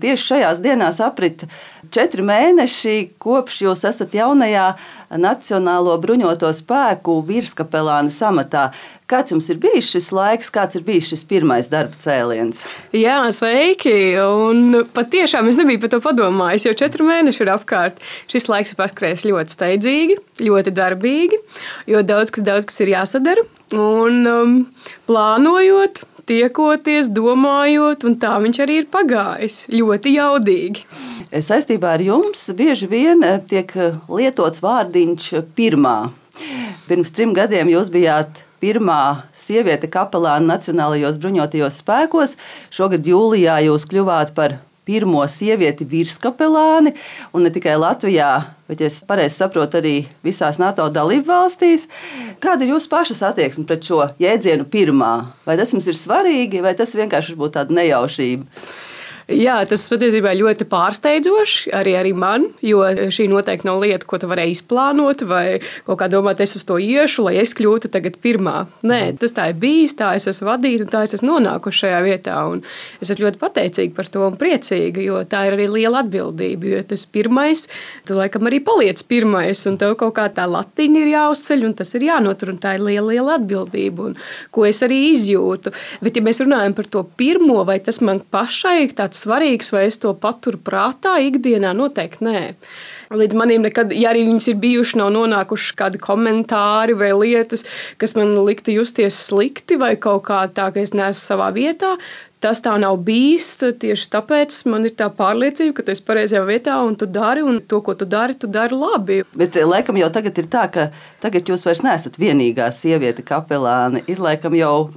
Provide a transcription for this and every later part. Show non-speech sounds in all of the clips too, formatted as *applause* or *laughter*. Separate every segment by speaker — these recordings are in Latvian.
Speaker 1: Tieši šajās dienās aprit četri mēneši, kopš jūs esat jaunajā Nacionālo bruņoto spēku virskapelāna amatā. Kāds jums ir bijis šis laiks, kāds ir bijis šis pirmais darba cēliens?
Speaker 2: Jā, sveiki! Un patiešām es nebiju par to padomājis, jo četri mēneši ir apkārt. Šis laiks ir paskrējis ļoti steidzīgi, ļoti darbīgi, jo daudz kas, daudz kas ir jāsadara. Un um, plānojot, tiekoties, domājot, un tā viņš arī ir pagājis. Ļoti jaudīgi.
Speaker 1: Saistībā ar jums bieži vien eh, tiek eh, lietots vārdiņš pirmā. Pirms trim gadiem jūs bijāt pirmā sieviete kapelāna Nacionālajos bruņotajos spēkos. Šogad jūlijā jūs kļuvāt par pirmo sievieti virskapelāni, un ne tikai Latvijā, bet es pareizi saprotu arī visās NATO dalību valstīs. Kāda ir jūsu pašas attieksme pret šo jēdzienu pirmā? Vai tas jums ir svarīgi, vai tas vienkārši ir tāda nejaušība?
Speaker 2: Jā, tas patiesībā ļoti pārsteidzoši arī, arī man, jo šī noteikti nav lieta, ko tu vari izplānot vai kaut kā domāt, es uz to iešu, lai es kļūtu tagad pirmā. Nē, mhm. tas tā ir bijis, tā es esmu vadīta un tā es esmu nonākusi šajā vietā. Es esmu ļoti pateicīga par to un priecīga, jo tā ir arī liela atbildība. Jo tas pirmais, tu laikam arī paliec pirmais, un tev kaut kā tā latiņa ir jāuzceļ, un tas ir jānotur, un tā ir liela, liela atbildība, un ko es arī izjūtu. Bet, ja mēs runājam par to pirmo, vai tas man pašai tāds svarīgs, vai es to paturu prātā ikdienā? Noteikti nē. Līdz manim nekad, ja arī viņas ir bijušas, nav nonākuši kādi komentāri vai lietas, kas man liktu justies slikti vai kaut kā tā, ka es neesmu savā vietā. Tas tā nav bijis. Tieši tāpēc man ir tā pārliecība, ka tu esi pareizajā vietā un tu dari, un to, ko tu dari, tu dari labi.
Speaker 1: Bet laikam jau tagad ir tā, ka tagad jūs vairs neesat vienīgā sieviete kapelāne. Ir laikam jau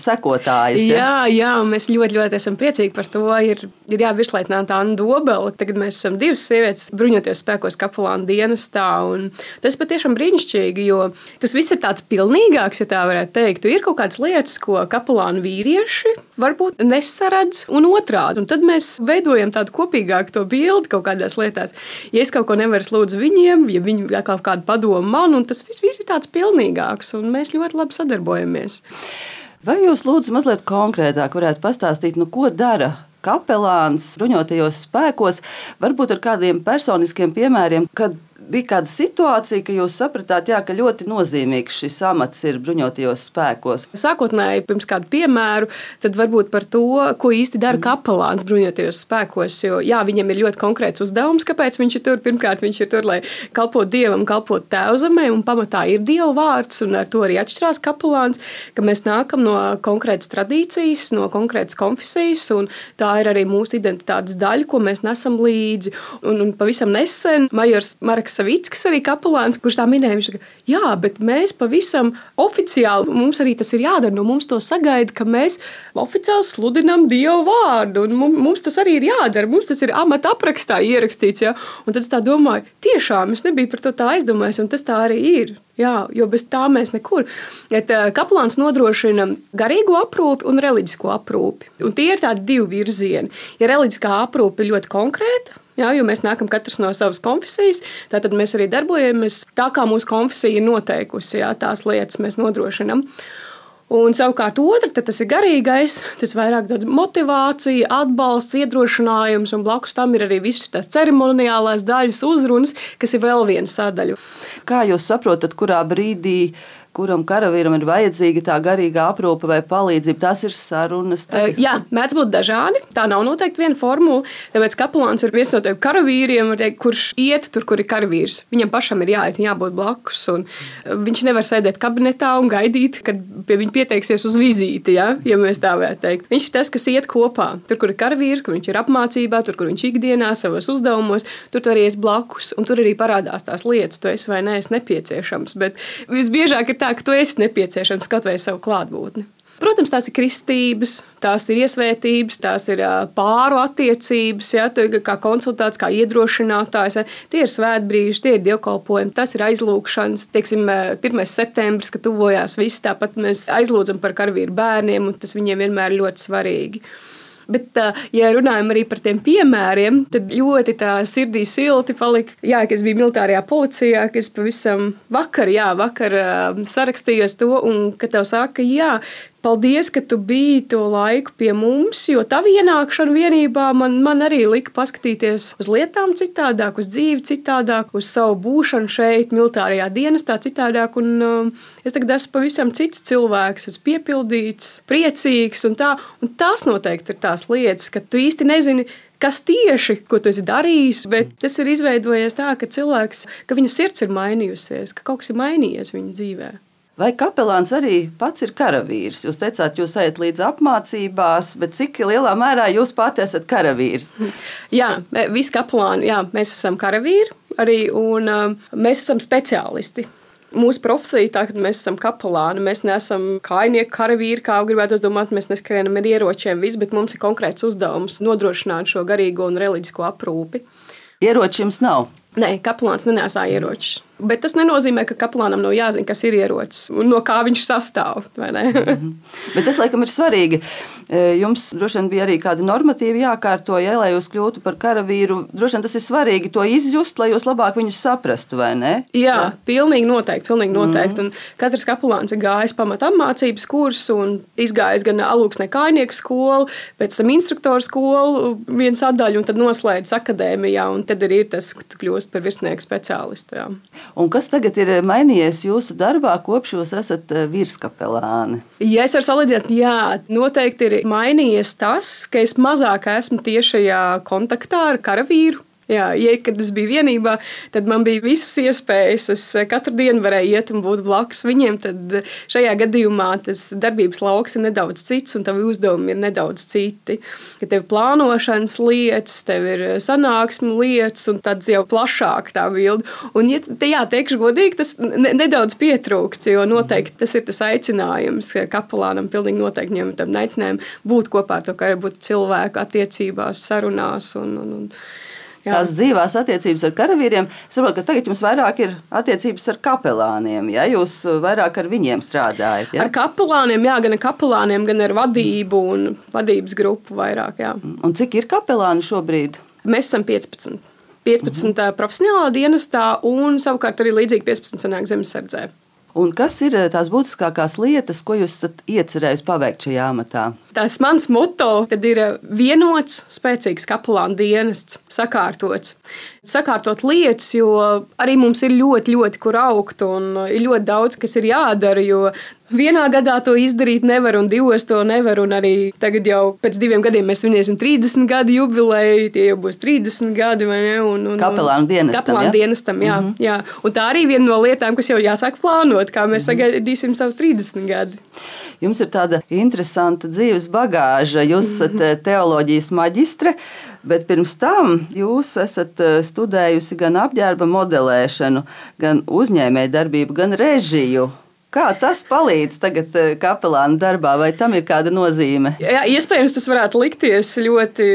Speaker 1: sekotājas.
Speaker 2: Ja? Jā, jā, mēs ļoti, ļoti esam priecīgi par to. Ir, ir jā, virsleitnanta Anna Dobela. Tagad mēs esam divas sievietes bruņoties spēkos kapelāna dienestā. Tas patiešām brīnišķīgi, jo tas viss ir tāds pilnīgāks, ja tā varētu teikt. Ir kaut kādas lietas, ko kapelāna vīrieši varbūt nesaredz, un otrādi. Un tad mēs veidojam tādu kopīgāku to bildi kaut kādās lietās. Ja es kaut ko nevaru lūdzu viņiem, ja viņi kaut kādu padomu man, un tas viss, viss ir tāds pilnīgāks, un mēs ļoti labi sadarbojamies.
Speaker 1: Vai jūs lūdzu mazliet konkrētāk varētu pastāstīt, nu, ko dara kapelāns bruņotajos spēkos, varbūt ar kādiem personiskiem piemēriem, kad bija kāda situācija, ka jūs sapratāt, jā, ka ļoti nozīmīgs šis amats ir bruņotajos spēkos?
Speaker 2: Sākotnēji, pirms kādu piemēru, tad varbūt par to, ko īsti dara kapelāns bruņotajos spēkos. Jo jā, viņam ir ļoti konkrēts uzdevums, kāpēc viņš ir tur. Pirmkārt, viņš ir tur, lai kalpotu dievam, kalpotu tēvzemē, un pamatā ir dieva vārds, un ar to arī atšķirās kapelāns, ka mēs nākam no konkrētas tradīcijas, no konkrētas konfesijas, un tā ir arī mūsu identitātes daļa, ko mēs nesam līdzi. Un, un pavisam nesen Majors Marks Savickis, arī kapelāns, kurš tā minēja, viņš saka, jā, bet mēs pavisam oficiāli, mums arī tas ir jādara, no mums to sagaida, ka mēs oficiāli sludinām Dievu vārdu, un mums tas arī ir jādara, mums tas ir amata aprakstā ierakstīts, ja? un tad es tā domāju, tiešām es nebiju par to tā aizdomājis, un tas tā arī ir. Jā, jo bez tā mēs nekur. Et, kaplāns nodrošina garīgo aprūpi un reliģisko aprūpi. Un tie ir tādi divi virzieni. Ja reliģiskā aprūpe ir ļoti konkrēta, Jā, jo mēs nākam katrs no savas konfesijas, tad mēs arī darbojamies tā, kā mūsu konfesija ir noteikusi. Jā, tās lietas mēs nodrošinām. Un savukārt, otra, tas ir garīgais, tas vairāk motivācija, atbalsts, iedrošinājums, un blakus tam ir arī visas tās ceremoniālās daļas, uzrunas, kas ir vēl viena sadaļa.
Speaker 1: Kā jūs saprotat, kurā brīdī kuram karavīram ir vajadzīga tā garīga aprūpe vai palīdzība. Tas ir sarunas.
Speaker 2: Tagad. Jā, mēdz būt dažādi. Tā nav noteikti viena formula. Tāpēc kapelāns ir viens no tiem karavīriem, kurš iet tur, kur ir karavīrs. Viņam pašam ir jāiet, jābūt blakus. Viņš nevar sēdēt kabinetā un gaidīt, kad pie viņa pieteiksies uz vizīti, ja, ja mēs tā varētu teikt. Viņš ir tas, kas iet kopā. Tur, kur ir karavīrs, kur viņš ir apmācībā, tur, kur viņš ikdienā savos uzdevumos, tur arī ir blakus. Un tur arī parādās tās lietas, tu esi vai nē, es nepieciešams. Bet visbiežāk ir tā, ka tu esi nepieciešams kaut vai savu klātbūtni. Protams, tās ir kristības, tās ir iesvētības, tās ir pāru attiecības, ja, kā konsultāts, kā iedrošinātājs. Ja. Tie ir svētbrīži, tie ir dievkalpojumi, tas ir aizlūgšanas. Teiksim, 1. septembris, kad tuvojās viss, tāpat mēs aizlūdzam par karavīru bērniem, un tas viņiem vienmēr ir ļoti svarīgi. Bet, ja runājam arī par tiem piemēriem, tad ļoti tā sirdī silti palika. Jā, ka es biju militārajā policijā, ka es pavisam vakar, jā, vakar sarakstījos to, un ka tev saka, jā, Paldies, ka tu biji to laiku pie mums, jo tā ienākšana vienībā man, man arī lika paskatīties uz lietām citādāk, uz dzīvi citādāk, uz savu būšanu šeit, militārajā dienestā citādāk. Un, um, es tagad esmu pavisam cits cilvēks, esmu piepildīts, priecīgs un tā. Un tās noteikti ir tās lietas, ka tu īsti nezini, kas tieši, ko tu esi darījis, bet tas ir izveidojies tā, ka cilvēks, ka viņa sirds ir mainījusies, ka kaut kas ir mainījies viņa dzīvēm.
Speaker 1: Vai kapelāns arī pats ir karavīrs? Jūs teicāt, jūs ejat līdz apmācībās, bet cik lielā mērā jūs pati esat karavīrs? *laughs*
Speaker 2: Jā, visi kapelāni, jā, mēs esam karavīri arī, un um, mēs esam speciālisti. Mūsu profesija, tā, kad mēs esam kapelāni, mēs neesam kainieki, karavīri, kā gribētu domāt, mēs neskrienam ar ieročiem, viss, bet mums ir konkrēts uzdevums nodrošināt šo garīgo un reliģisko aprūpi.
Speaker 1: Ieroči jums nav?
Speaker 2: Nē, kapelāns nenēsā ieročus. Bet tas nenozīmē, ka kaplānam nav jāzina, kas ir ierocis un no kā viņš sastāv. Mm -hmm.
Speaker 1: Bet tas, laikam, ir svarīgi. E, jums droši vien bija arī kādi normatīvi jākārto, ja, lai jūs kļūtu par karavīru. Droši vien tas ir svarīgi to izjust, lai jūs labāk viņus saprastu, vai ne?
Speaker 2: Jā, Jā. pilnīgi noteikti. Pilnīgi noteikti. Mm -hmm. Katrs kapelāns ir gājis pamat apmācības kursu un izgājis gan alūksne kājnieku skolu, pēc tam instruktoru skolu, viens sadaļu un tad noslēdz akadēmijā. Un tad ir tas, ka tu kļūst par virsnieku speciālistu. Jā.
Speaker 1: Un kas tagad ir mainījies jūsu darbā, kopš jūs esat eh, virskapelāni?
Speaker 2: Ja es varu salīdzināt, jā, noteikti ir mainījies tas, ka es mazāk esmu tiešajā kontaktā ar karavīru Jā, ja, kad es biju vienībā, tad man bija visas iespējas. Es katru dienu varēju iet un būt blakus viņiem. Tad šajā gadījumā tas darbības lauks ir nedaudz cits, un tavi uzdevumi ir nedaudz citi. Ka tev ir plānošanas lietas, tev ir sanāksmu lietas, un tad jau plašāk tā bilde. Un, ja te, jā, teikšu godīgi, tas nedaudz pietrūkst, jo noteikti tas ir tas aicinājums kapelānam, pilnīgi noteikti ņemt tam aicinājumu būt kopā ar to, kā arī būt cilvēku attiecībās, sarunās. Un, un, un.
Speaker 1: Tās dzīvās attiecības ar karavīriem. Es saprotu, ka tagad jums vairāk ir attiecības ar kapelāniem. Ja? Jūs vairāk ar viņiem strādājat.
Speaker 2: Ja? Ar kapelāniem, jā, gan ar kapelāniem, gan ar vadību un vadības grupu vairāk. Jā.
Speaker 1: Un cik ir kapelāni šobrīd?
Speaker 2: Mēs esam 15. 15 mm -hmm. profesionālā dienestā un savukārt arī līdzīgi 15 senāk zemesardzē.
Speaker 1: Un kas ir tās būtiskākās lietas, ko jūs esat iecerējis paveikt šajā amatā?
Speaker 2: Tas mans moto ir eh, vienots, spēcīgs kapelāna dienests, sakārtots. Sakārtot lietas, jo arī mums ir ļoti, ļoti kur augt un ir ļoti daudz, kas ir jādara. Jo Vienā gadā to izdarīt nevar, un divos to nevar. Un arī tagad, jau pēc diviem gadiem, mēs svinēsim 30 gadu jubileju. Tie jau būs 30 gadi,
Speaker 1: kapelāna dienestam.
Speaker 2: Kapelāna ja? dienestam jā, mm -hmm. jā. Un tā arī viena no lietām, kas jau jāsāk plānot, kā mēs mm -hmm. sagaidīsim savus 30 gadus.
Speaker 1: Jums ir tāda interesanta dzīves bagāža. Jūs esat mhm. eh, teoloģijas maģistre, bet pirms tam jūs esat eh, studējusi gan apģērba modelēšanu, gan uzņēmējdarbību, gan režiju. Kā tas palīdz tagad eh, kapelāna darbā, vai tam ir kāda nozīme?
Speaker 2: Jā, iespējams, tas varētu likties ļoti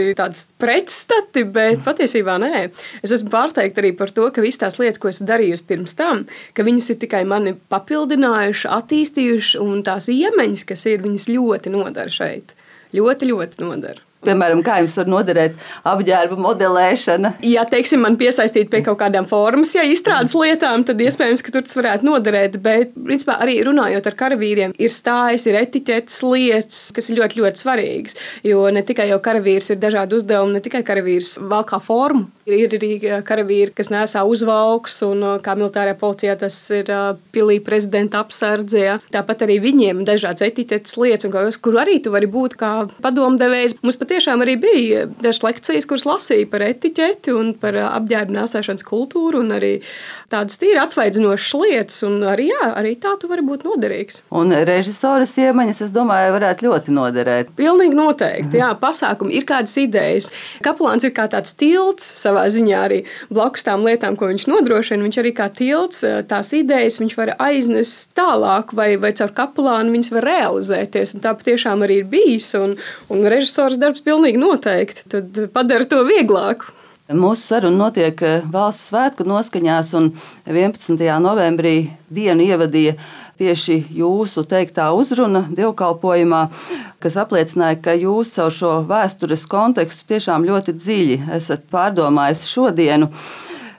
Speaker 2: pretstati, bet patiesībā nē. Es esmu pārsteigta arī par to, ka visas tās lietas, ko esmu darījusi pirms tam, ka viņas ir tikai mani papildinājušas, attīstījušas, un tās iemaņas, kas ir, viņas ļoti nodara šeit. Ļoti, ļoti nodara.
Speaker 1: Piemēram, kā jums var noderēt apģērba modelēšana?
Speaker 2: Ja, teiksim, man piesaistīt pie kaut kādām formas, ja izstrādes lietām, tad iespējams, ka tur tas varētu noderēt. Bet, principā, arī runājot ar karavīriem, ir stājas, ir etiķetes lietas, kas ir ļoti, ļoti svarīgas. Jo ne tikai jau karavīrs ir dažādi uzdevumi, ne tikai karavīrs valkā formu. Ir arī karavīri, kas nesā uzvalkus, un kā militārajā policijā tas ir pilī prezidenta apsardzē. Tāpat arī viņiem ir dažādas etiķetes lietas, kur arī tu vari būt kā padomdevējs. Mums pat tiešām arī bija dažas lekcijas, kuras lasīja par etiķeti un par apģērbu nēsāšanas kultūru un arī tādas tīri atsvaidzinošas lietas. Arī, jā, arī tā tu vari būt noderīgs.
Speaker 1: Un režisoras iemaņas, es domāju, varētu ļoti noderēt.
Speaker 2: Pilnīgi noteikti. Jā, pasākumi ir kādas idejas. Kapelāns ir kā tāds tilts savā ziņā arī blakus tām lietām, ko viņš nodrošina. Viņš arī kā tilts tās idejas viņš var aiznest tālāk vai, vai caur kapelānu viņas var realizēties. Un tā patiešām arī ir bijis. Un, un režisors darbs pilnīgi noteikti tad padara to vieglāku.
Speaker 1: Mūsu saruna notiek eh, valsts svētku noskaņās, un 11. novembrī dienu ievadīja tieši jūsu teiktā uzruna dievkalpojumā, kas apliecināja, ka jūs caur šo vēstures kontekstu tiešām ļoti dziļi esat pārdomājis šodienu.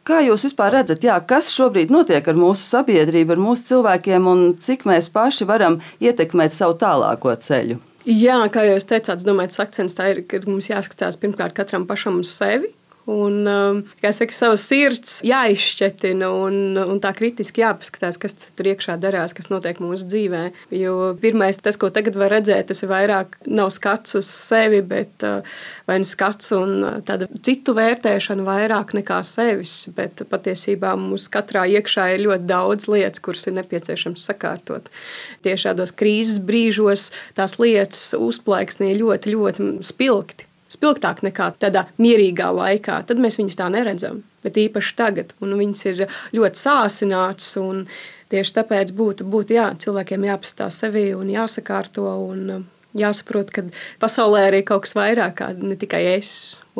Speaker 1: Kā jūs vispār redzat, jā, kas šobrīd notiek ar mūsu sabiedrību, ar mūsu cilvēkiem un cik mēs paši varam ietekmēt savu tālāko ceļu?
Speaker 2: Jā, kā jau es domāju, tas akcents tā ir, ka mums jāskatās pirmkārt katram pašam uz sevi. Un, um, kā saka, savas sirds jāizšķetina un, un tā kritiski jāpaskatās, kas tur iekšā darās, kas notiek mūsu dzīvē. Jo pirmais, tas, ko tagad var redzēt, tas ir vairāk nav skats uz sevi, bet uh, vai nu skats un uh, tāda citu vērtēšana vairāk nekā sevis. Bet patiesībā mums katrā iekšā ir ļoti daudz lietas, kuras ir nepieciešams sakārtot. Tieši šādos krīzes brīžos tās lietas uzplaiksnīja ļoti, ļoti spilgti spilgtāk nekā tādā mierīgā laikā, tad mēs viņus tā neredzam. Bet īpaši tagad, un viņas ir ļoti sāsināts. Tieši tāpēc būtu, būtu jā, cilvēkiem jāpastāv sevi un jāsakārto. Un, um, Jāsaprot, ka pasaulē arī kaut kas vairāk, kā ne tikai es,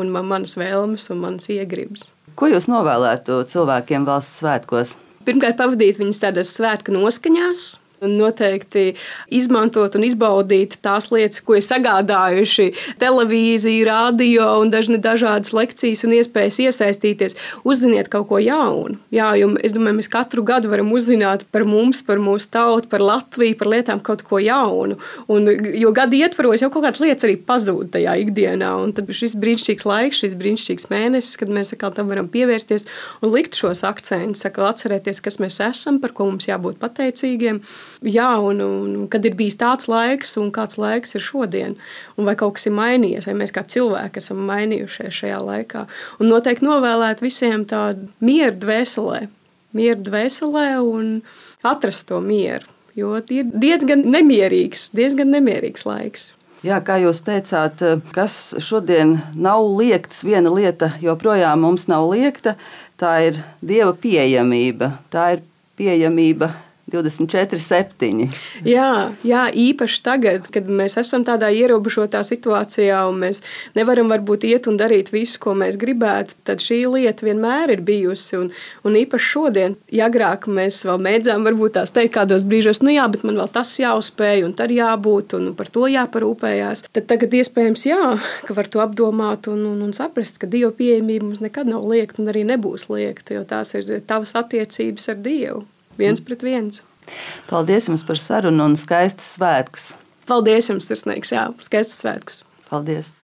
Speaker 2: un man, manas vēlmes un manas iegribas.
Speaker 1: Ko jūs novēlētu cilvēkiem valsts svētkos?
Speaker 2: Pirmkārt, pavadīt viņus tādās svētku noskaņās, Noteikti izmantot un izbaudīt tās lietas, ko ir sagādājuši televīzija, radio un dažni dažādas lekcijas un iespējas iesaistīties. Uzziniet kaut ko jaunu. Jā, jo es domāju, mēs katru gadu varam uzzināt par mums, par mūsu tautu, par Latviju, par lietām kaut ko jaunu. Un, jo gadu ietvaros jau kaut kādas lietas arī pazūd tajā ikdienā. Un tad šis brīnišķīgs laiks, šis brīnišķīgs mēnesis, kad mēs atkal tam varam pievērsties un likt šos akcentus, atcerēties, kas mēs esam, par ko mums jābūt pateicīgiem. Jā, un, un kad ir bijis tāds laiks, un kāds laiks ir šodien, un vai kaut kas ir mainījies, vai mēs kā cilvēki esam mainījušies šajā laikā. Un noteikti novēlēt visiem tādu mieru dvēselē, mieru dvēselē un atrast to mieru. Jo ir diezgan nemierīgs, diezgan nemierīgs laiks.
Speaker 1: Jā, kā jūs teicāt, kas šodien nav liekts, viena lieta joprojām mums nav liekta, tā ir dieva pieejamība. Tā ir pieejamība 24, 7.
Speaker 2: Jā, jā, īpaši tagad, kad mēs esam tādā ierobežotā situācijā un mēs nevaram varbūt iet un darīt visu, ko mēs gribētu, tad šī lieta vienmēr ir bijusi. Un, un īpaši šodien, ja agrāk mēs vēl mēdzām varbūt tās teikt kādos brīžos, nu jā, bet man vēl tas jāuzspēj un tad jābūt un par to jāparūpējās, tad tagad iespējams jā, ka var to apdomāt un, un, un saprast, ka Dieva pieejamība mums nekad nav liekta un arī nebūs liekta, jo tās ir tavas attiecības ar Dievu viens pret viens.
Speaker 1: Paldies jums par sarunu un skaistas svētkus.
Speaker 2: Paldies jums, sirsnīgs, jā, skaistas svētkus.
Speaker 1: Paldies!